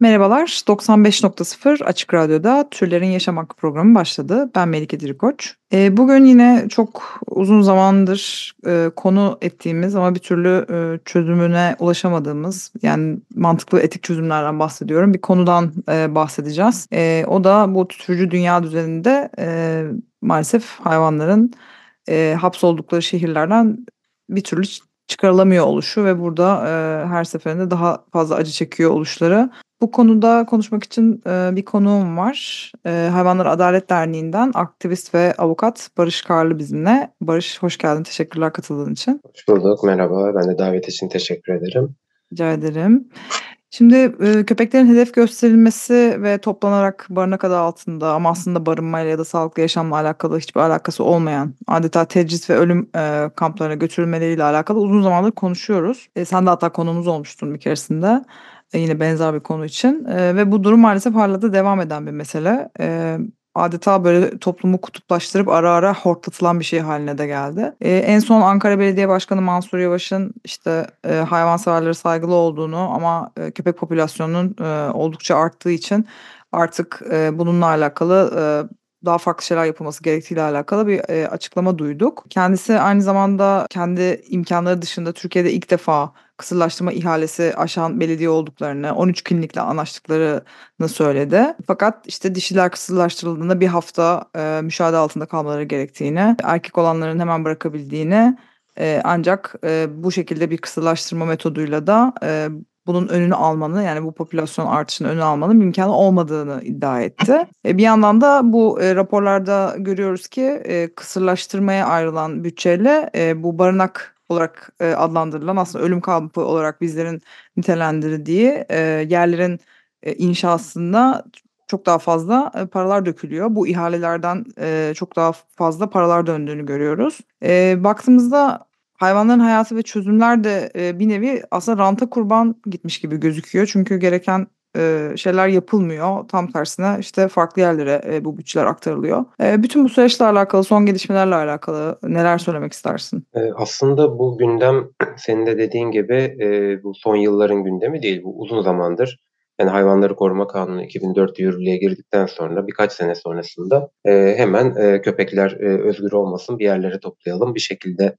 Merhabalar, 95.0 Açık Radyo'da Türlerin Yaşam Hakkı programı başladı. Ben Melike Dirikoç. Ee, bugün yine çok uzun zamandır e, konu ettiğimiz ama bir türlü e, çözümüne ulaşamadığımız yani mantıklı etik çözümlerden bahsediyorum. Bir konudan e, bahsedeceğiz. E, o da bu tütürcü dünya düzeninde e, maalesef hayvanların e, hapsoldukları şehirlerden bir türlü çıkarılamıyor oluşu ve burada e, her seferinde daha fazla acı çekiyor oluşları. Bu konuda konuşmak için e, bir konuğum var. E, Hayvanlar Adalet Derneği'nden aktivist ve avukat Barış Karlı bizimle. Barış hoş geldin. Teşekkürler katıldığın için. Hoş bulduk. Merhaba. Ben de davet için teşekkür ederim. Rica ederim. Şimdi e, köpeklerin hedef gösterilmesi ve toplanarak barınak adı altında ama aslında barınmayla ya da sağlıklı yaşamla alakalı hiçbir alakası olmayan adeta tecrit ve ölüm e, kamplarına götürülmeleriyle alakalı uzun zamandır konuşuyoruz. E, sen de hatta konumuz olmuştun bir keresinde. E, yine benzer bir konu için E, ve bu durum maalesef hala da devam eden bir mesele. E, adeta böyle toplumu kutuplaştırıp ara ara hortlatılan bir şey haline de geldi. E, en son Ankara Belediye Başkanı Mansur Yavaş'ın işte e, hayvanseverlere saygılı olduğunu ama e, köpek popülasyonunun e, oldukça arttığı için artık e, bununla alakalı e, daha farklı şeyler yapılması gerektiğiyle alakalı bir e, açıklama duyduk. Kendisi aynı zamanda kendi imkanları dışında Türkiye'de ilk defa kısırlaştırma ihalesi aşan belediye olduklarını, 13 klinikle anlaştıklarını söyledi. Fakat işte dişiler kısırlaştırıldığında bir hafta e, müşahede altında kalmaları gerektiğini, erkek olanların hemen bırakabildiğini e, ancak e, bu şekilde bir kısırlaştırma metoduyla da e, bunun önünü almanın yani bu popülasyon artışının önünü almanın imkanı olmadığını iddia etti. E, bir yandan da bu e, raporlarda görüyoruz ki e, kısırlaştırmaya ayrılan bütçeyle e, bu barınak olarak e, adlandırılan aslında ölüm kampı olarak bizlerin nitelendirdiği e, yerlerin e, inşasında çok daha fazla e, paralar dökülüyor. Bu ihalelerden e, çok daha fazla paralar döndüğünü görüyoruz. E, baktığımızda hayvanların hayatı ve çözümler de e, bir nevi aslında ranta kurban gitmiş gibi gözüküyor. Çünkü gereken e, şeyler yapılmıyor. Tam tersine işte farklı yerlere e, bu bütçeler aktarılıyor. E, bütün bu süreçle alakalı, son gelişmelerle alakalı neler söylemek istersin? Aslında bu gündem senin de dediğin gibi bu son yılların gündemi değil. Bu uzun zamandır yani Hayvanları Koruma Kanunu 2004 yürürlüğe girdikten sonra birkaç sene sonrasında hemen köpekler özgür olmasın bir yerlere toplayalım bir şekilde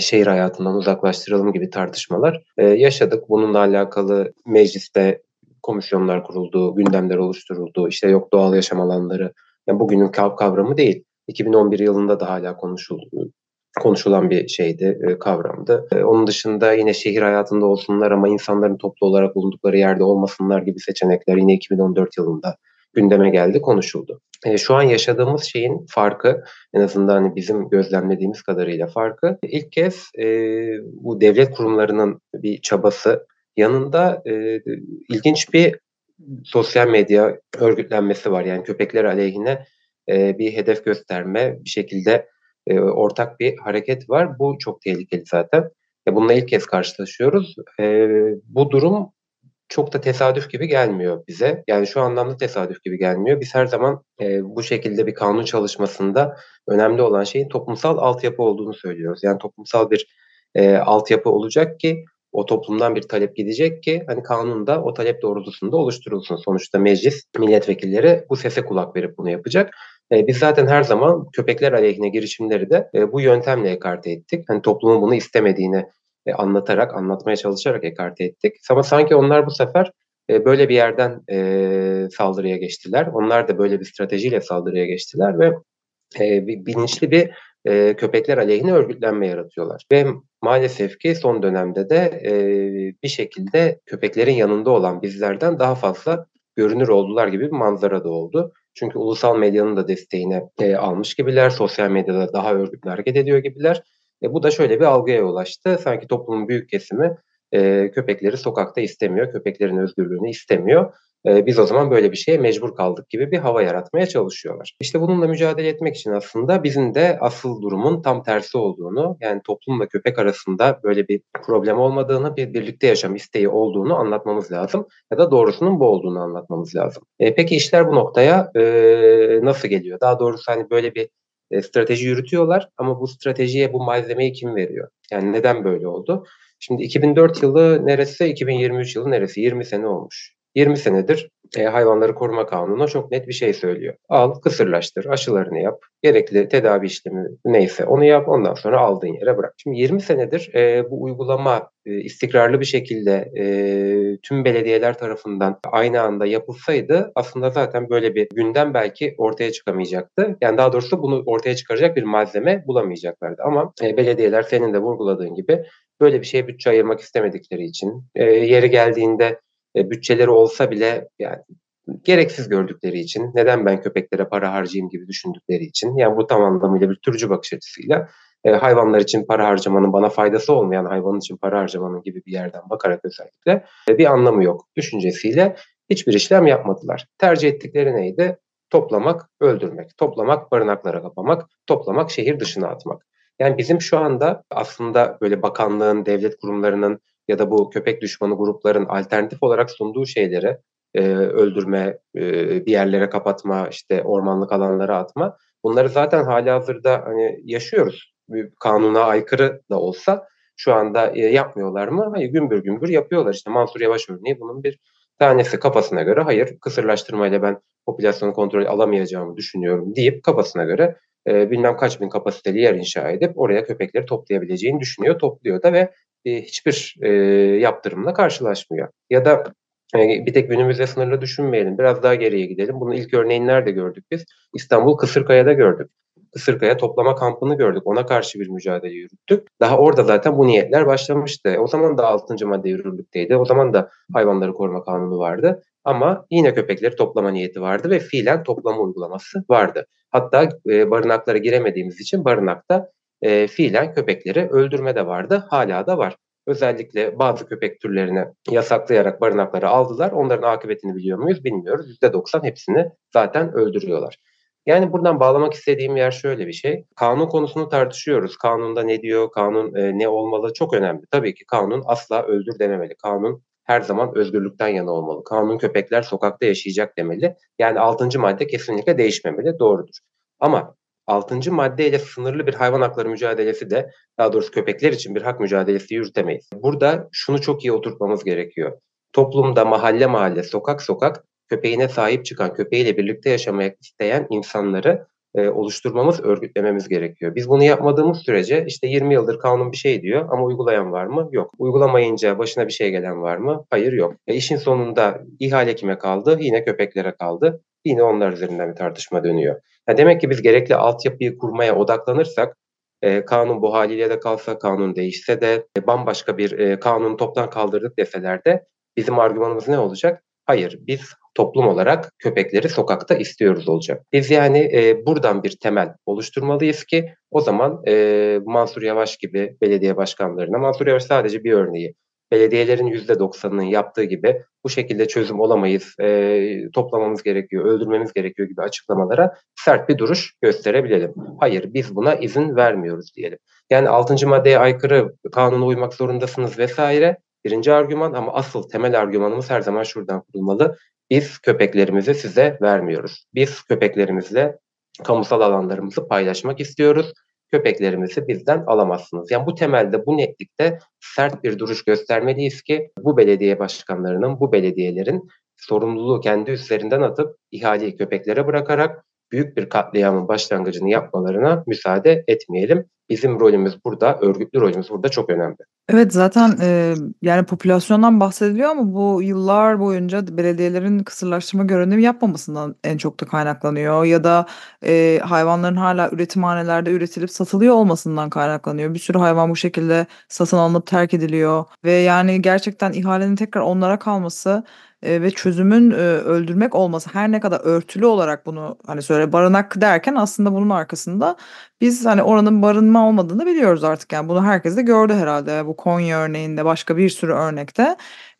şehir hayatından uzaklaştıralım gibi tartışmalar e, yaşadık. Bununla alakalı mecliste komisyonlar kuruldu, gündemler oluşturuldu. İşte yok doğal yaşam alanları. Yani bugünün kav kavramı değil. 2011 yılında da hala konuşuldu konuşulan bir şeydi, e, kavramdı. E, onun dışında yine şehir hayatında olsunlar ama insanların toplu olarak bulundukları yerde olmasınlar gibi seçenekler yine 2014 yılında gündeme geldi, konuşuldu. E, şu an yaşadığımız şeyin farkı, en azından hani bizim gözlemlediğimiz kadarıyla farkı, ilk kez bu devlet kurumlarının bir çabası yanında e, ilginç bir sosyal medya örgütlenmesi var. Yani köpekler aleyhine e, bir hedef gösterme, bir şekilde e, ortak bir hareket var. Bu çok tehlikeli zaten. E, bununla ilk kez karşılaşıyoruz. E, bu durum çok da tesadüf gibi gelmiyor bize. Yani şu anlamda tesadüf gibi gelmiyor. Biz her zaman e, bu şekilde bir kanun çalışmasında önemli olan şeyin toplumsal altyapı olduğunu söylüyoruz. Yani toplumsal bir e, altyapı olacak ki o toplumdan bir talep gidecek ki hani kanunda o talep doğrultusunda oluşturulsun. Sonuçta meclis milletvekilleri bu sese kulak verip bunu yapacak. E, biz zaten her zaman köpekler aleyhine girişimleri de e, bu yöntemle ekarte ettik. Hani toplumun bunu istemediğini e, anlatarak, anlatmaya çalışarak ekarte ettik. Ama sanki onlar bu sefer e, böyle bir yerden e, saldırıya geçtiler. Onlar da böyle bir stratejiyle saldırıya geçtiler ve e, bilinçli bir e, köpekler aleyhine örgütlenme yaratıyorlar. Ve maalesef ki son dönemde de e, bir şekilde köpeklerin yanında olan bizlerden daha fazla görünür oldular gibi bir manzara da oldu. Çünkü ulusal medyanın da desteğine e, almış gibiler, sosyal medyada daha örgütlü hareket ediyor gibiler. E, bu da şöyle bir algıya ulaştı. Sanki toplumun büyük kesimi e, köpekleri sokakta istemiyor, köpeklerin özgürlüğünü istemiyor. E, biz o zaman böyle bir şeye mecbur kaldık gibi bir hava yaratmaya çalışıyorlar. İşte bununla mücadele etmek için aslında bizim de asıl durumun tam tersi olduğunu yani toplumla köpek arasında böyle bir problem olmadığını bir birlikte yaşam isteği olduğunu anlatmamız lazım ya da doğrusunun bu olduğunu anlatmamız lazım. E, peki işler bu noktaya e, nasıl geliyor? Daha doğrusu hani böyle bir e, strateji yürütüyorlar ama bu stratejiye bu malzemeyi kim veriyor? Yani neden böyle oldu? Şimdi 2004 yılı neresi, 2023 yılı neresi? 20 sene olmuş. 20 senedir e, hayvanları koruma kanunu çok net bir şey söylüyor. Al, kısırlaştır, aşılarını yap, gerekli tedavi işlemi neyse onu yap, ondan sonra aldığın yere bırak. Şimdi 20 senedir e, bu uygulama e, istikrarlı bir şekilde e, tüm belediyeler tarafından aynı anda yapılsaydı aslında zaten böyle bir gündem belki ortaya çıkamayacaktı. Yani daha doğrusu bunu ortaya çıkaracak bir malzeme bulamayacaklardı. Ama e, belediyeler senin de vurguladığın gibi böyle bir şeye bütçe ayırmak istemedikleri için e, yeri geldiğinde e, bütçeleri olsa bile yani gereksiz gördükleri için neden ben köpeklere para harcayayım gibi düşündükleri için yani bu tam anlamıyla bir türcü bakış açısıyla e, hayvanlar için para harcamanın bana faydası olmayan hayvan için para harcamanın gibi bir yerden bakarak özellikle e, bir anlamı yok düşüncesiyle hiçbir işlem yapmadılar. Tercih ettikleri neydi? Toplamak, öldürmek, toplamak, barınaklara kapamak, toplamak, şehir dışına atmak. Yani bizim şu anda aslında böyle bakanlığın, devlet kurumlarının ya da bu köpek düşmanı grupların alternatif olarak sunduğu şeyleri e, öldürme, e, bir yerlere kapatma, işte ormanlık alanlara atma. Bunları zaten hali hazırda hani yaşıyoruz. Bir kanuna aykırı da olsa şu anda e, yapmıyorlar mı? Hayır gümbür gümbür yapıyorlar. İşte Mansur Yavaş örneği bunun bir tanesi kafasına göre hayır kısırlaştırmayla ben popülasyonu kontrol alamayacağımı düşünüyorum deyip kafasına göre e, bilmem kaç bin kapasiteli yer inşa edip oraya köpekleri toplayabileceğini düşünüyor, topluyor da ve e, hiçbir e, yaptırımla karşılaşmıyor. Ya da e, bir tek günümüzde sınırlı düşünmeyelim. Biraz daha geriye gidelim. Bunun ilk örneğini nerede gördük biz? İstanbul Kısırkaya'da gördük. Kısırkaya toplama kampını gördük. Ona karşı bir mücadele yürüttük. Daha orada zaten bu niyetler başlamıştı. O zaman da 6. madde yürürlükteydi. O zaman da hayvanları koruma kanunu vardı. Ama yine köpekleri toplama niyeti vardı ve fiilen toplama uygulaması vardı. Hatta e, barınaklara giremediğimiz için barınakta e, fiilen köpekleri öldürme de vardı. Hala da var. Özellikle bazı köpek türlerini yasaklayarak barınaklara aldılar. Onların akıbetini biliyor muyuz bilmiyoruz. %90 hepsini zaten öldürüyorlar. Yani buradan bağlamak istediğim yer şöyle bir şey. Kanun konusunu tartışıyoruz. Kanunda ne diyor, kanun e, ne olmalı çok önemli. Tabii ki kanun asla öldür dememeli. Kanun her zaman özgürlükten yana olmalı. Kanun köpekler sokakta yaşayacak demeli. Yani 6. madde kesinlikle değişmemeli. Doğrudur. Ama 6. maddeyle sınırlı bir hayvan hakları mücadelesi de daha doğrusu köpekler için bir hak mücadelesi yürütemeyiz. Burada şunu çok iyi oturtmamız gerekiyor. Toplumda mahalle mahalle, sokak sokak köpeğine sahip çıkan, köpeğiyle birlikte yaşamak isteyen insanları e, oluşturmamız, örgütlememiz gerekiyor. Biz bunu yapmadığımız sürece işte 20 yıldır kanun bir şey diyor ama uygulayan var mı? Yok. Uygulamayınca başına bir şey gelen var mı? Hayır yok. E, işin sonunda ihale kime kaldı? Yine köpeklere kaldı. Yine onlar üzerinden bir tartışma dönüyor. Ya demek ki biz gerekli altyapıyı kurmaya odaklanırsak e, kanun bu haliyle de kalsa, kanun değişse de e, bambaşka bir e, kanunu toptan kaldırdık deseler de bizim argümanımız ne olacak? Hayır, biz toplum olarak köpekleri sokakta istiyoruz olacak. Biz yani e, buradan bir temel oluşturmalıyız ki o zaman e, Mansur Yavaş gibi belediye başkanlarına, Mansur Yavaş sadece bir örneği, belediyelerin %90'ının yaptığı gibi bu şekilde çözüm olamayız, e, toplamamız gerekiyor, öldürmemiz gerekiyor gibi açıklamalara sert bir duruş gösterebilelim. Hayır biz buna izin vermiyoruz diyelim. Yani 6. maddeye aykırı kanuna uymak zorundasınız vesaire. Birinci argüman ama asıl temel argümanımız her zaman şuradan kurulmalı. Biz köpeklerimizi size vermiyoruz. Biz köpeklerimizle kamusal alanlarımızı paylaşmak istiyoruz. Köpeklerimizi bizden alamazsınız. Yani bu temelde, bu netlikte sert bir duruş göstermeliyiz ki bu belediye başkanlarının, bu belediyelerin sorumluluğu kendi üstlerinden atıp ihaleyi köpeklere bırakarak büyük bir katliamın başlangıcını yapmalarına müsaade etmeyelim. Bizim rolümüz burada, örgütlü rolümüz burada çok önemli. Evet zaten e, yani popülasyondan bahsediliyor ama bu yıllar boyunca belediyelerin kısırlaştırma görevini yapmamasından en çok da kaynaklanıyor ya da e, hayvanların hala üretimhanelerde üretilip satılıyor olmasından kaynaklanıyor. Bir sürü hayvan bu şekilde satın alınıp terk ediliyor ve yani gerçekten ihalenin tekrar onlara kalması e, ve çözümün e, öldürmek olması her ne kadar örtülü olarak bunu hani söyle barınak derken aslında bunun arkasında biz hani oranın barınma olmadığını biliyoruz artık yani bunu herkes de gördü herhalde bu Konya örneğinde başka bir sürü örnekte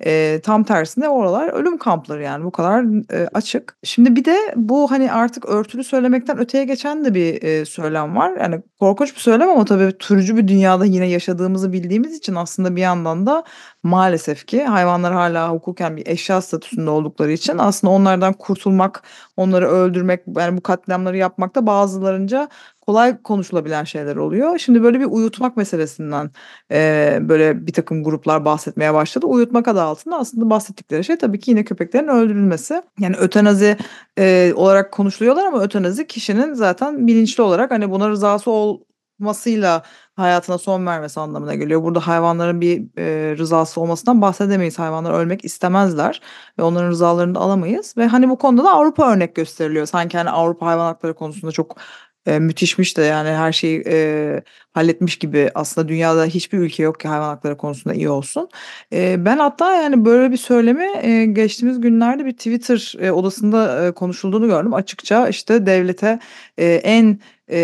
E, tam tersine oralar ölüm kampları yani bu kadar e, açık. Şimdi bir de bu hani artık örtülü söylemekten öteye geçen de bir e, söylem var. Yani korkunç bir söylem ama tabii türcü bir dünyada yine yaşadığımızı bildiğimiz için aslında bir yandan da maalesef ki hayvanlar hala hukuken bir eşya statüsünde oldukları için aslında onlardan kurtulmak, onları öldürmek yani bu katliamları yapmak da bazılarınca kolay konuşulabilen şeyler oluyor. Şimdi böyle bir uyutmak meselesinden e, böyle bir takım gruplar bahsetmeye başladı. Uyutmak adı altında aslında bahsettikleri şey tabii ki yine köpeklerin öldürülmesi. Yani ötenazi e, olarak konuşuluyorlar ama ötenazi kişinin zaten bilinçli olarak hani buna rızası olmasıyla hayatına son vermesi anlamına geliyor. Burada hayvanların bir e, rızası olmasından bahsedemeyiz. Hayvanlar ölmek istemezler ve onların rızalarını da alamayız. Ve hani bu konuda da Avrupa örnek gösteriliyor. Sanki hani Avrupa hayvan hakları konusunda çok e, müthişmiş de yani her şeyi e, halletmiş gibi aslında dünyada hiçbir ülke yok ki hayvan hakları konusunda iyi olsun. E, ben hatta yani böyle bir söylemi e, geçtiğimiz günlerde bir Twitter e, odasında e, konuşulduğunu gördüm. Açıkça işte devlete e, en e,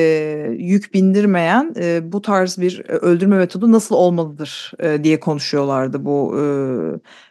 yük bindirmeyen e, bu tarz bir öldürme metodu nasıl olmalıdır e, diye konuşuyorlardı bu e,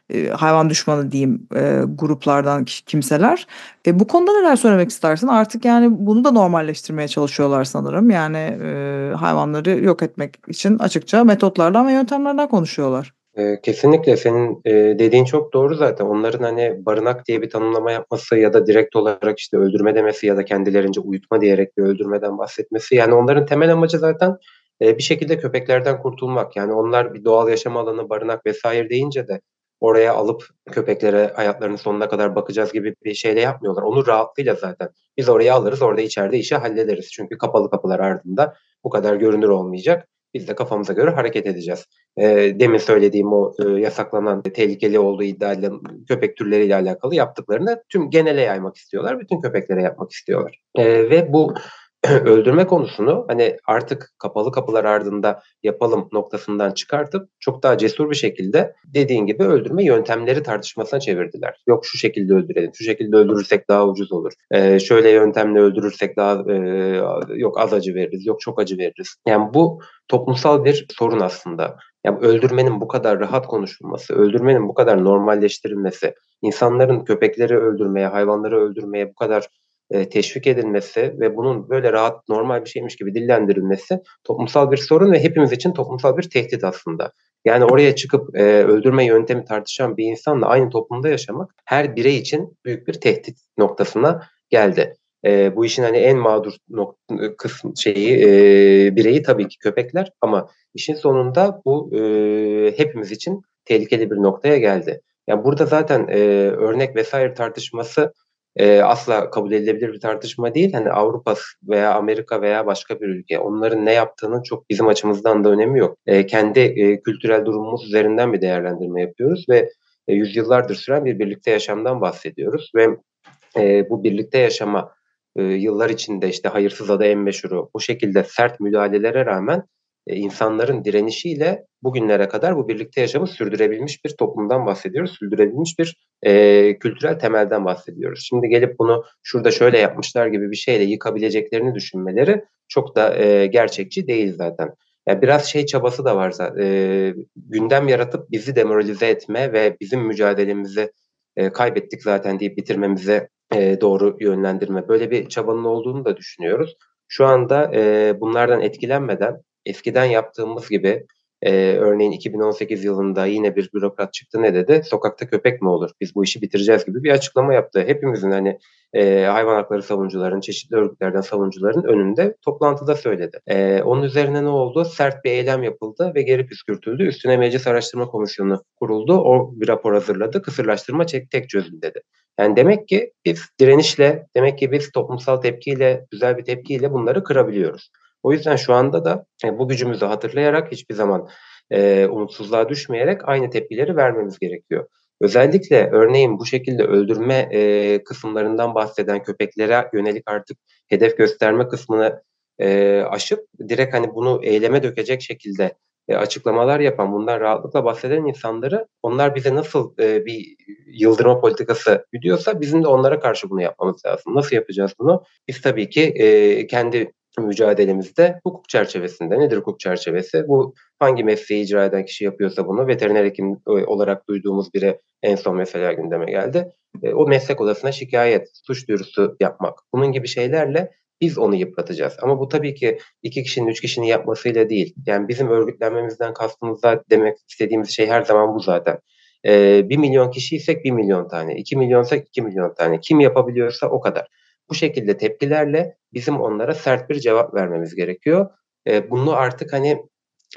e, hayvan düşmanı diyeyim e, gruplardan kimseler. E, bu konuda neler söylemek istersin? Artık yani bunu da normalleştirmeye çalışıyorlar sanırım. Yani e, hayvanları yok etmek için açıkça metotlardan ve yöntemlerden konuşuyorlar. Kesinlikle senin dediğin çok doğru zaten. Onların hani barınak diye bir tanımlama yapması ya da direkt olarak işte öldürme demesi ya da kendilerince uyutma diyerek bir öldürmeden bahsetmesi. Yani onların temel amacı zaten bir şekilde köpeklerden kurtulmak. Yani onlar bir doğal yaşam alanı, barınak vesaire deyince de oraya alıp köpeklere hayatlarının sonuna kadar bakacağız gibi bir şeyle yapmıyorlar. Onu rahatlığıyla zaten. Biz oraya alırız, orada içeride işi hallederiz. Çünkü kapalı kapılar ardında bu kadar görünür olmayacak. Biz de kafamıza göre hareket edeceğiz. E, demin söylediğim o e, yasaklanan, tehlikeli olduğu iddia edilen köpek türleriyle alakalı yaptıklarını tüm genele yaymak istiyorlar. Bütün köpeklere yapmak istiyorlar. E, ve bu öldürme konusunu hani artık kapalı kapılar ardında yapalım noktasından çıkartıp çok daha cesur bir şekilde dediğin gibi öldürme yöntemleri tartışmasına çevirdiler. Yok şu şekilde öldürelim, şu şekilde öldürürsek daha ucuz olur. Ee, şöyle yöntemle öldürürsek daha e, yok az acı veririz, yok çok acı veririz. Yani bu toplumsal bir sorun aslında. Yani öldürmenin bu kadar rahat konuşulması, öldürmenin bu kadar normalleştirilmesi, insanların köpekleri öldürmeye, hayvanları öldürmeye bu kadar e, teşvik edilmesi ve bunun böyle rahat normal bir şeymiş gibi dillendirilmesi toplumsal bir sorun ve hepimiz için toplumsal bir tehdit aslında. Yani oraya çıkıp e, öldürme yöntemi tartışan bir insanla aynı toplumda yaşamak her birey için büyük bir tehdit noktasına geldi. E, bu işin hani en mağdur nok- kısım şeyi e, bireyi tabii ki köpekler ama işin sonunda bu e, hepimiz için tehlikeli bir noktaya geldi. Yani burada zaten e, örnek vesaire tartışması e, asla kabul edilebilir bir tartışma değil. Hani Avrupa veya Amerika veya başka bir ülke onların ne yaptığının çok bizim açımızdan da önemi yok. E, kendi e, kültürel durumumuz üzerinden bir değerlendirme yapıyoruz ve e, yüzyıllardır süren bir birlikte yaşamdan bahsediyoruz ve e, bu birlikte yaşama e, yıllar içinde işte hayırsız adı en meşhuru bu şekilde sert müdahalelere rağmen insanların direnişiyle bugünlere kadar bu birlikte yaşamı sürdürebilmiş bir toplumdan bahsediyoruz. Sürdürebilmiş bir e, kültürel temelden bahsediyoruz. Şimdi gelip bunu şurada şöyle yapmışlar gibi bir şeyle yıkabileceklerini düşünmeleri çok da e, gerçekçi değil zaten. Yani biraz şey çabası da var zaten. E, gündem yaratıp bizi demoralize etme ve bizim mücadelemizi e, kaybettik zaten deyip bitirmemize e, doğru yönlendirme. Böyle bir çabanın olduğunu da düşünüyoruz. Şu anda e, bunlardan etkilenmeden eskiden yaptığımız gibi e, örneğin 2018 yılında yine bir bürokrat çıktı ne dedi? Sokakta köpek mi olur? Biz bu işi bitireceğiz gibi bir açıklama yaptı. Hepimizin hani e, hayvan hakları savunucuların, çeşitli örgütlerden savunucuların önünde toplantıda söyledi. E, onun üzerine ne oldu? Sert bir eylem yapıldı ve geri püskürtüldü. Üstüne Meclis Araştırma Komisyonu kuruldu. O bir rapor hazırladı. Kısırlaştırma tek, tek çözüm dedi. Yani demek ki biz direnişle, demek ki biz toplumsal tepkiyle, güzel bir tepkiyle bunları kırabiliyoruz. O yüzden şu anda da e, bu gücümüzü hatırlayarak hiçbir zaman e, umutsuzluğa düşmeyerek aynı tepkileri vermemiz gerekiyor. Özellikle örneğin bu şekilde öldürme e, kısımlarından bahseden köpeklere yönelik artık hedef gösterme kısmını e, aşıp direkt hani bunu eyleme dökecek şekilde e, açıklamalar yapan, bundan rahatlıkla bahseden insanları onlar bize nasıl e, bir yıldırma politikası gidiyorsa bizim de onlara karşı bunu yapmamız lazım. Nasıl yapacağız bunu? Biz tabii ki e, kendi mücadelemizde hukuk çerçevesinde. Nedir hukuk çerçevesi? Bu hangi mesleği icra eden kişi yapıyorsa bunu veteriner hekim e, olarak duyduğumuz biri en son mesela gündeme geldi. E, o meslek odasına şikayet, suç duyurusu yapmak. Bunun gibi şeylerle biz onu yıpratacağız. Ama bu tabii ki iki kişinin, üç kişinin yapmasıyla değil. Yani bizim örgütlenmemizden kastımızda demek istediğimiz şey her zaman bu zaten. Ee, 1 milyon kişiysek bir milyon tane, iki milyonsak iki milyon tane. Kim yapabiliyorsa o kadar. Bu şekilde tepkilerle bizim onlara sert bir cevap vermemiz gerekiyor. Ee, bunu artık hani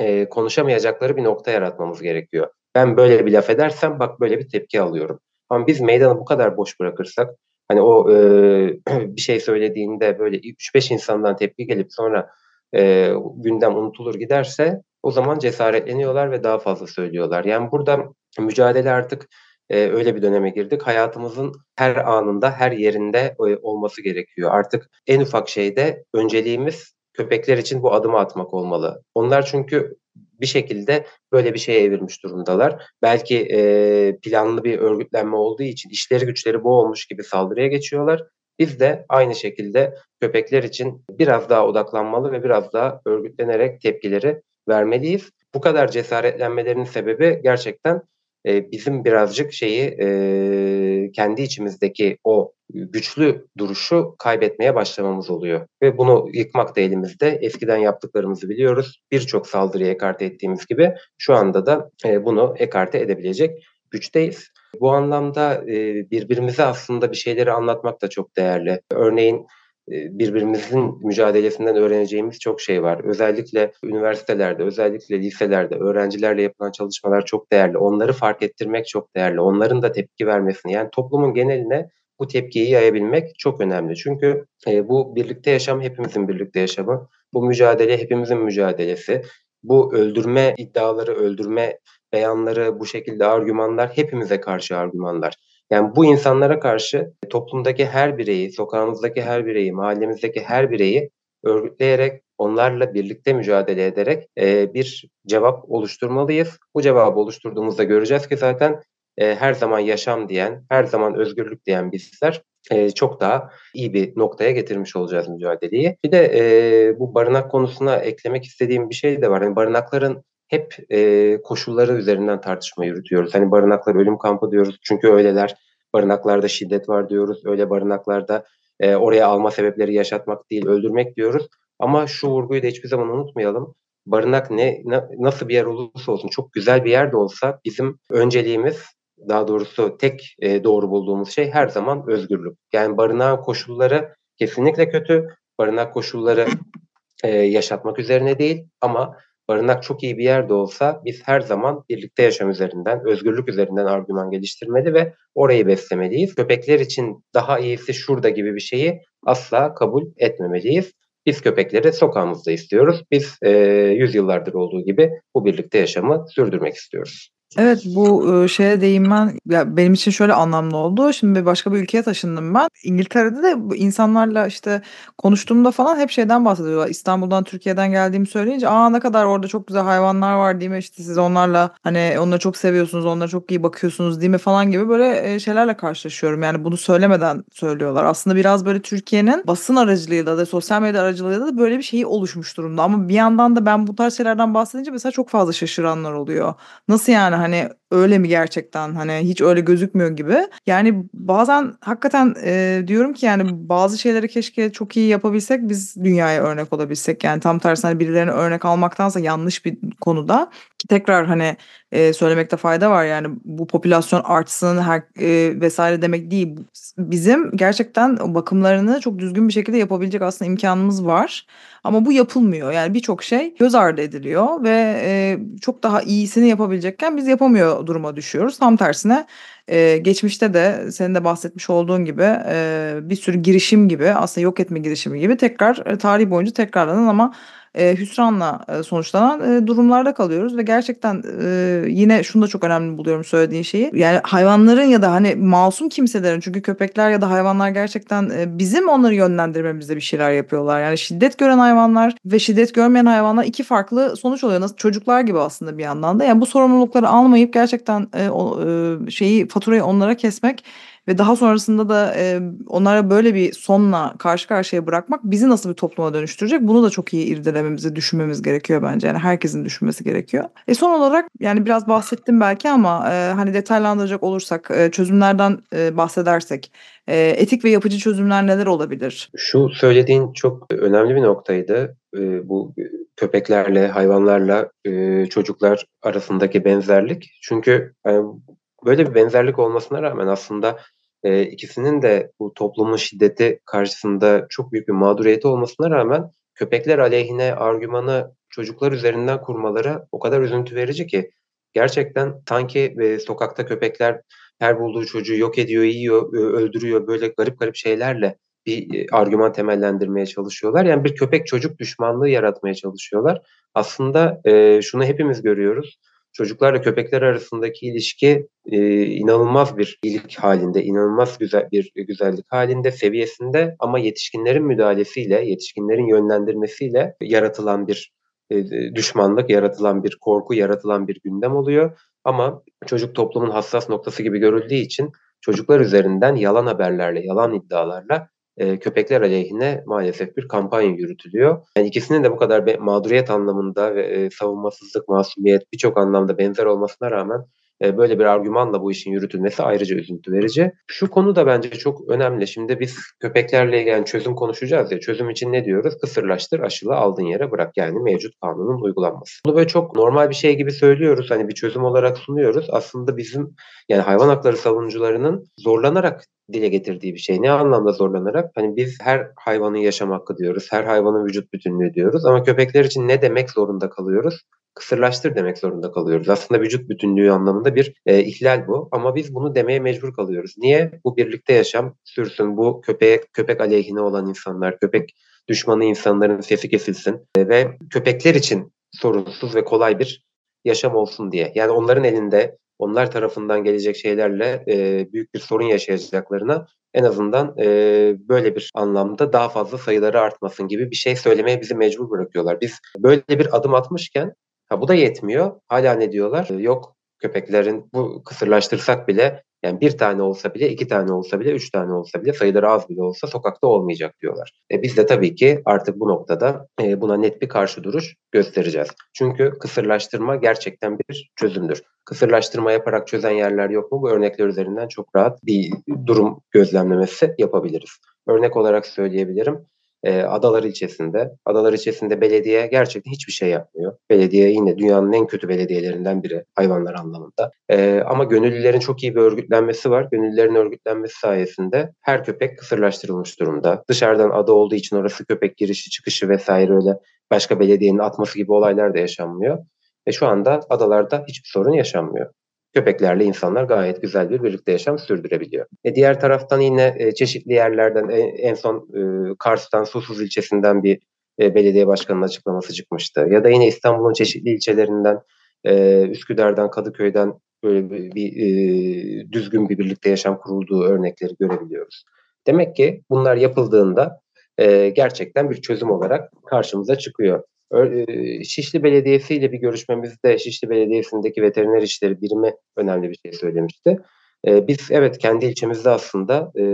e, konuşamayacakları bir nokta yaratmamız gerekiyor. Ben böyle bir laf edersem bak böyle bir tepki alıyorum. Ama biz meydanı bu kadar boş bırakırsak hani o e, bir şey söylediğinde böyle 3-5 insandan tepki gelip sonra e, gündem unutulur giderse o zaman cesaretleniyorlar ve daha fazla söylüyorlar. Yani burada mücadele artık e, öyle bir döneme girdik. Hayatımızın her anında, her yerinde e, olması gerekiyor. Artık en ufak şeyde önceliğimiz köpekler için bu adımı atmak olmalı. Onlar çünkü bir şekilde böyle bir şeye evirmiş durumdalar. Belki e, planlı bir örgütlenme olduğu için işleri güçleri bu olmuş gibi saldırıya geçiyorlar. Biz de aynı şekilde köpekler için biraz daha odaklanmalı ve biraz daha örgütlenerek tepkileri vermeliyiz. Bu kadar cesaretlenmelerinin sebebi gerçekten e, bizim birazcık şeyi e, kendi içimizdeki o güçlü duruşu kaybetmeye başlamamız oluyor. Ve bunu yıkmak da elimizde. Eskiden yaptıklarımızı biliyoruz. Birçok saldırıya ekarte ettiğimiz gibi şu anda da e, bunu ekarte edebilecek güçteyiz. Bu anlamda e, birbirimize aslında bir şeyleri anlatmak da çok değerli. Örneğin birbirimizin mücadelesinden öğreneceğimiz çok şey var. Özellikle üniversitelerde, özellikle liselerde öğrencilerle yapılan çalışmalar çok değerli. Onları fark ettirmek çok değerli. Onların da tepki vermesini yani toplumun geneline bu tepkiyi yayabilmek çok önemli. Çünkü e, bu birlikte yaşam hepimizin birlikte yaşamı. Bu mücadele hepimizin mücadelesi. Bu öldürme iddiaları, öldürme beyanları, bu şekilde argümanlar hepimize karşı argümanlar. Yani bu insanlara karşı toplumdaki her bireyi, sokağımızdaki her bireyi, mahallemizdeki her bireyi örgütleyerek, onlarla birlikte mücadele ederek e, bir cevap oluşturmalıyız. Bu cevabı oluşturduğumuzda göreceğiz ki zaten e, her zaman yaşam diyen, her zaman özgürlük diyen bizler e, çok daha iyi bir noktaya getirmiş olacağız mücadeleyi. Bir de e, bu barınak konusuna eklemek istediğim bir şey de var. Yani barınakların hep e, koşulları üzerinden tartışma yürütüyoruz. Hani barınaklar ölüm kampı diyoruz çünkü öyleler. Barınaklarda şiddet var diyoruz. Öyle barınaklarda e, oraya alma sebepleri yaşatmak değil, öldürmek diyoruz. Ama şu vurguyu da hiçbir zaman unutmayalım. Barınak ne, ne nasıl bir yer olursa olsun, çok güzel bir yer de olsa bizim önceliğimiz daha doğrusu tek e, doğru bulduğumuz şey her zaman özgürlük. Yani barınağın koşulları kesinlikle kötü. Barınak koşulları e, yaşatmak üzerine değil ama barınak çok iyi bir yerde olsa biz her zaman birlikte yaşam üzerinden, özgürlük üzerinden argüman geliştirmeli ve orayı beslemeliyiz. Köpekler için daha iyisi şurada gibi bir şeyi asla kabul etmemeliyiz. Biz köpekleri sokağımızda istiyoruz. Biz e, yüzyıllardır olduğu gibi bu birlikte yaşamı sürdürmek istiyoruz. Evet bu şeye değinmen ya benim için şöyle anlamlı oldu. Şimdi başka bir ülkeye taşındım ben. İngiltere'de de insanlarla işte konuştuğumda falan hep şeyden bahsediyorlar. İstanbul'dan Türkiye'den geldiğimi söyleyince aa ne kadar orada çok güzel hayvanlar var değil mi? İşte siz onlarla hani onları çok seviyorsunuz, onlara çok iyi bakıyorsunuz değil mi falan gibi böyle şeylerle karşılaşıyorum. Yani bunu söylemeden söylüyorlar. Aslında biraz böyle Türkiye'nin basın aracılığıyla da sosyal medya aracılığıyla da böyle bir şeyi oluşmuş durumda. Ama bir yandan da ben bu tarz şeylerden bahsedince mesela çok fazla şaşıranlar oluyor. Nasıl yani hani öyle mi gerçekten hani hiç öyle gözükmüyor gibi. Yani bazen hakikaten e, diyorum ki yani bazı şeyleri keşke çok iyi yapabilsek biz dünyaya örnek olabilsek. Yani tam tersine hani birilerine örnek almaktansa yanlış bir konuda ki tekrar hani e, söylemekte fayda var yani bu popülasyon artsın her e, vesaire demek değil. Bizim gerçekten bakımlarını çok düzgün bir şekilde yapabilecek aslında imkanımız var. Ama bu yapılmıyor. Yani birçok şey göz ardı ediliyor ve e, çok daha iyisini yapabilecekken biz yapamıyor duruma düşüyoruz. Tam tersine e, geçmişte de senin de bahsetmiş olduğun gibi e, bir sürü girişim gibi aslında yok etme girişimi gibi tekrar e, tarih boyunca tekrarlanan ama e, hüsranla e, sonuçlanan e, durumlarda kalıyoruz ve gerçekten e, yine şunu da çok önemli buluyorum söylediğin şeyi. Yani hayvanların ya da hani masum kimselerin çünkü köpekler ya da hayvanlar gerçekten e, bizim onları yönlendirmemizde bir şeyler yapıyorlar. Yani şiddet gören hayvanlar ve şiddet görmeyen hayvanlar iki farklı sonuç oluyor. Nasıl çocuklar gibi aslında bir yandan da. Yani bu sorumlulukları almayıp gerçekten e, o, e, şeyi faturayı onlara kesmek ve daha sonrasında da e, onlara böyle bir sonla karşı karşıya bırakmak bizi nasıl bir topluma dönüştürecek bunu da çok iyi irdelememizi, düşünmemiz gerekiyor bence. Yani herkesin düşünmesi gerekiyor. E son olarak yani biraz bahsettim belki ama e, hani detaylandıracak olursak e, çözümlerden e, bahsedersek e, etik ve yapıcı çözümler neler olabilir? Şu söylediğin çok önemli bir noktaydı. E, bu köpeklerle, hayvanlarla e, çocuklar arasındaki benzerlik. Çünkü e, böyle bir benzerlik olmasına rağmen aslında e, ikisinin de bu toplumun şiddeti karşısında çok büyük bir mağduriyeti olmasına rağmen köpekler aleyhine argümanı çocuklar üzerinden kurmaları o kadar üzüntü verici ki gerçekten sanki e, sokakta köpekler her bulduğu çocuğu yok ediyor, yiyor, öldürüyor böyle garip garip şeylerle bir argüman temellendirmeye çalışıyorlar. Yani bir köpek çocuk düşmanlığı yaratmaya çalışıyorlar. Aslında e, şunu hepimiz görüyoruz. Çocuklarla köpekler arasındaki ilişki e, inanılmaz bir iyilik halinde, inanılmaz güzel bir güzellik halinde, seviyesinde ama yetişkinlerin müdahalesiyle, yetişkinlerin yönlendirmesiyle yaratılan bir e, düşmanlık, yaratılan bir korku, yaratılan bir gündem oluyor. Ama çocuk toplumun hassas noktası gibi görüldüğü için çocuklar üzerinden yalan haberlerle, yalan iddialarla e, köpekler aleyhine maalesef bir kampanya yürütülüyor. Yani ikisinin de bu kadar mağduriyet anlamında ve e, savunmasızlık, masumiyet birçok anlamda benzer olmasına rağmen böyle bir argümanla bu işin yürütülmesi ayrıca üzüntü verici. Şu konu da bence çok önemli. Şimdi biz köpeklerle ilgili yani çözüm konuşacağız ya. Çözüm için ne diyoruz? Kısırlaştır, aşıla, aldığın yere bırak. Yani mevcut kanunun uygulanması. Bunu böyle çok normal bir şey gibi söylüyoruz. Hani bir çözüm olarak sunuyoruz. Aslında bizim yani hayvan hakları savunucularının zorlanarak dile getirdiği bir şey. Ne anlamda zorlanarak? Hani biz her hayvanın yaşam hakkı diyoruz. Her hayvanın vücut bütünlüğü diyoruz. Ama köpekler için ne demek zorunda kalıyoruz? Kısırlaştır demek zorunda kalıyoruz. Aslında vücut bütünlüğü anlamında bir e, ihlal bu ama biz bunu demeye mecbur kalıyoruz. Niye? Bu birlikte yaşam sürsün, bu köpeğe, köpek aleyhine olan insanlar, köpek düşmanı insanların sesi kesilsin e, ve köpekler için sorunsuz ve kolay bir yaşam olsun diye. Yani onların elinde onlar tarafından gelecek şeylerle e, büyük bir sorun yaşayacaklarına en azından e, böyle bir anlamda daha fazla sayıları artmasın gibi bir şey söylemeye bizi mecbur bırakıyorlar. Biz böyle bir adım atmışken Ha, bu da yetmiyor. Hala ne diyorlar? Ee, yok köpeklerin bu kısırlaştırsak bile yani bir tane olsa bile, iki tane olsa bile, üç tane olsa bile, sayıları az bile olsa sokakta olmayacak diyorlar. E biz de tabii ki artık bu noktada e, buna net bir karşı duruş göstereceğiz. Çünkü kısırlaştırma gerçekten bir çözümdür. Kısırlaştırma yaparak çözen yerler yok mu? Bu örnekler üzerinden çok rahat bir durum gözlemlemesi yapabiliriz. Örnek olarak söyleyebilirim e, Adalar ilçesinde. Adalar ilçesinde belediye gerçekten hiçbir şey yapmıyor. Belediye yine dünyanın en kötü belediyelerinden biri hayvanlar anlamında. E, ama gönüllülerin çok iyi bir örgütlenmesi var. Gönüllülerin örgütlenmesi sayesinde her köpek kısırlaştırılmış durumda. Dışarıdan ada olduğu için orası köpek girişi çıkışı vesaire öyle başka belediyenin atması gibi olaylar da yaşanmıyor. Ve şu anda adalarda hiçbir sorun yaşanmıyor köpeklerle insanlar gayet güzel bir birlikte yaşam sürdürebiliyor. E diğer taraftan yine e, çeşitli yerlerden e, en son e, Kars'tan Susuz ilçesinden bir e, belediye başkanının açıklaması çıkmıştı. Ya da yine İstanbul'un çeşitli ilçelerinden e, Üsküdar'dan Kadıköy'den böyle bir, bir e, düzgün bir birlikte yaşam kurulduğu örnekleri görebiliyoruz. Demek ki bunlar yapıldığında e, gerçekten bir çözüm olarak karşımıza çıkıyor. Şişli Belediyesi ile bir görüşmemizde Şişli Belediyesi'ndeki veteriner işleri birimi önemli bir şey söylemişti. Biz evet kendi ilçemizde aslında e,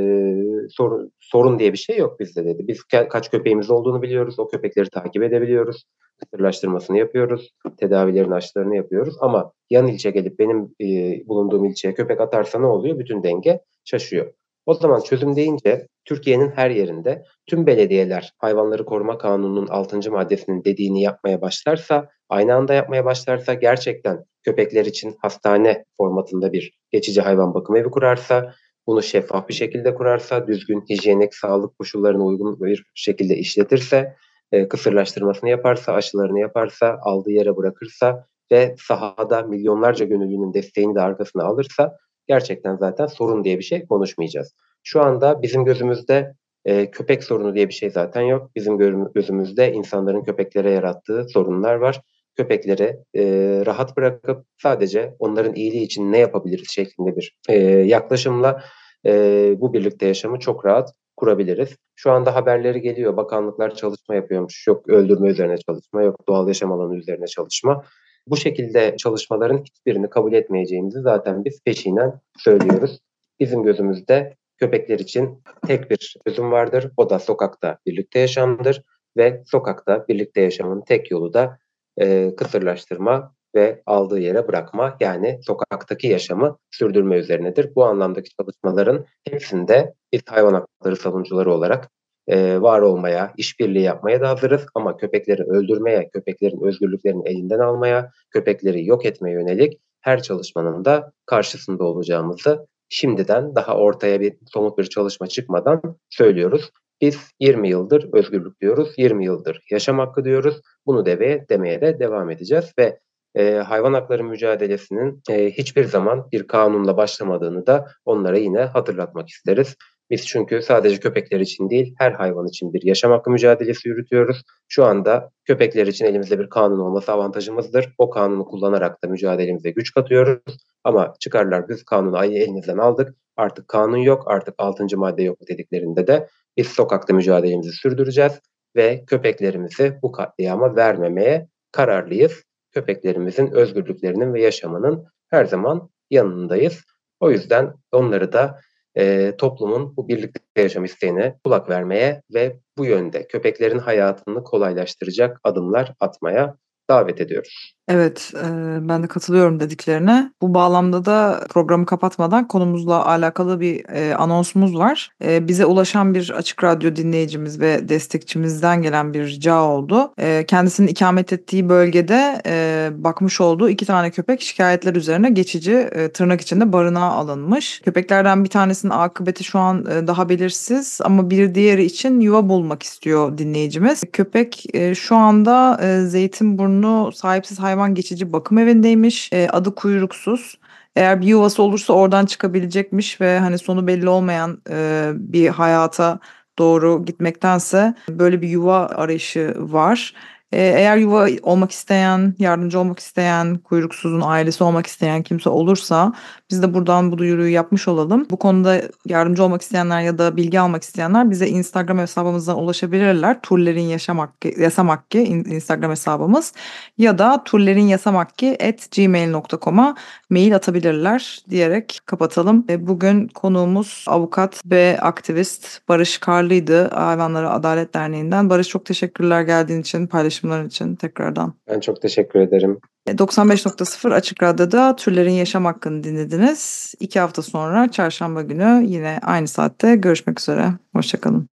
sorun, diye bir şey yok bizde dedi. Biz kaç köpeğimiz olduğunu biliyoruz. O köpekleri takip edebiliyoruz. Kısırlaştırmasını yapıyoruz. Tedavilerin aşılarını yapıyoruz. Ama yan ilçe gelip benim e, bulunduğum ilçeye köpek atarsa ne oluyor? Bütün denge şaşıyor. O zaman çözüm deyince Türkiye'nin her yerinde tüm belediyeler hayvanları koruma kanununun 6. maddesinin dediğini yapmaya başlarsa, aynı anda yapmaya başlarsa gerçekten köpekler için hastane formatında bir geçici hayvan bakım evi kurarsa, bunu şeffaf bir şekilde kurarsa, düzgün hijyenik sağlık koşullarına uygun bir şekilde işletirse, e, kısırlaştırmasını yaparsa, aşılarını yaparsa, aldığı yere bırakırsa ve sahada milyonlarca gönüllünün desteğini de arkasına alırsa gerçekten zaten sorun diye bir şey konuşmayacağız. Şu anda bizim gözümüzde e, köpek sorunu diye bir şey zaten yok. Bizim gözümüzde insanların köpeklere yarattığı sorunlar var. Köpekleri e, rahat bırakıp sadece onların iyiliği için ne yapabiliriz şeklinde bir e, yaklaşımla e, bu birlikte yaşamı çok rahat kurabiliriz. Şu anda haberleri geliyor. Bakanlıklar çalışma yapıyormuş. Yok öldürme üzerine çalışma, yok doğal yaşam alanı üzerine çalışma. Bu şekilde çalışmaların hiçbirini kabul etmeyeceğimizi zaten biz peşinen söylüyoruz. bizim gözümüzde köpekler için tek bir çözüm vardır. O da sokakta birlikte yaşamdır ve sokakta birlikte yaşamın tek yolu da e, kısırlaştırma ve aldığı yere bırakma yani sokaktaki yaşamı sürdürme üzerinedir. Bu anlamdaki çalışmaların hepsinde biz hayvan hakları savunucuları olarak e, var olmaya, işbirliği yapmaya da hazırız ama köpekleri öldürmeye, köpeklerin özgürlüklerini elinden almaya, köpekleri yok etmeye yönelik her çalışmanın da karşısında olacağımızı şimdiden daha ortaya bir somut bir çalışma çıkmadan söylüyoruz. Biz 20 yıldır özgürlük diyoruz, 20 yıldır yaşam hakkı diyoruz. Bunu demeye, demeye de devam edeceğiz ve e, hayvan hakları mücadelesinin e, hiçbir zaman bir kanunla başlamadığını da onlara yine hatırlatmak isteriz. Biz çünkü sadece köpekler için değil her hayvan için bir yaşam hakkı mücadelesi yürütüyoruz. Şu anda köpekler için elimizde bir kanun olması avantajımızdır. O kanunu kullanarak da mücadelemize güç katıyoruz. Ama çıkarlar biz kanunu ayı elimizden aldık. Artık kanun yok, artık 6. madde yok dediklerinde de biz sokakta mücadelemizi sürdüreceğiz ve köpeklerimizi bu katliama vermemeye kararlıyız. Köpeklerimizin özgürlüklerinin ve yaşamının her zaman yanındayız. O yüzden onları da e, toplumun bu birlikte yaşam isteğine kulak vermeye ve bu yönde köpeklerin hayatını kolaylaştıracak adımlar atmaya davet ediyoruz. Evet, e, ben de katılıyorum dediklerine. Bu bağlamda da programı kapatmadan konumuzla alakalı bir e, anonsumuz var. E, bize ulaşan bir açık radyo dinleyicimiz ve destekçimizden gelen bir rica oldu. E, kendisinin ikamet ettiği bölgede e, bakmış olduğu iki tane köpek şikayetler üzerine geçici e, tırnak içinde barınağa alınmış. Köpeklerden bir tanesinin akıbeti şu an e, daha belirsiz ama bir diğeri için yuva bulmak istiyor dinleyicimiz. Köpek e, şu anda e, Zeytinburnu sahipsiz hayvan hayvan geçici bakım evindeymiş. E, adı kuyruksuz. Eğer bir yuvası olursa oradan çıkabilecekmiş ve hani sonu belli olmayan e, bir hayata doğru gitmektense böyle bir yuva arayışı var. Eğer yuva olmak isteyen, yardımcı olmak isteyen, kuyruksuzun ailesi olmak isteyen kimse olursa biz de buradan bu duyuruyu yapmış olalım. Bu konuda yardımcı olmak isteyenler ya da bilgi almak isteyenler bize Instagram hesabımızdan ulaşabilirler. Turlerin Yaşam Hakkı, Yasam Hakkı Instagram hesabımız ya da turlerinyasamhakkı@gmail.com'a mail atabilirler diyerek kapatalım. Bugün konuğumuz avukat ve aktivist Barış Karlı'ydı Hayvanlara Adalet Derneği'nden. Barış çok teşekkürler geldiğin için, paylaşımların için tekrardan. Ben çok teşekkür ederim. 95.0 Açık Radyo'da Türlerin Yaşam Hakkını dinlediniz. İki hafta sonra çarşamba günü yine aynı saatte görüşmek üzere. Hoşçakalın.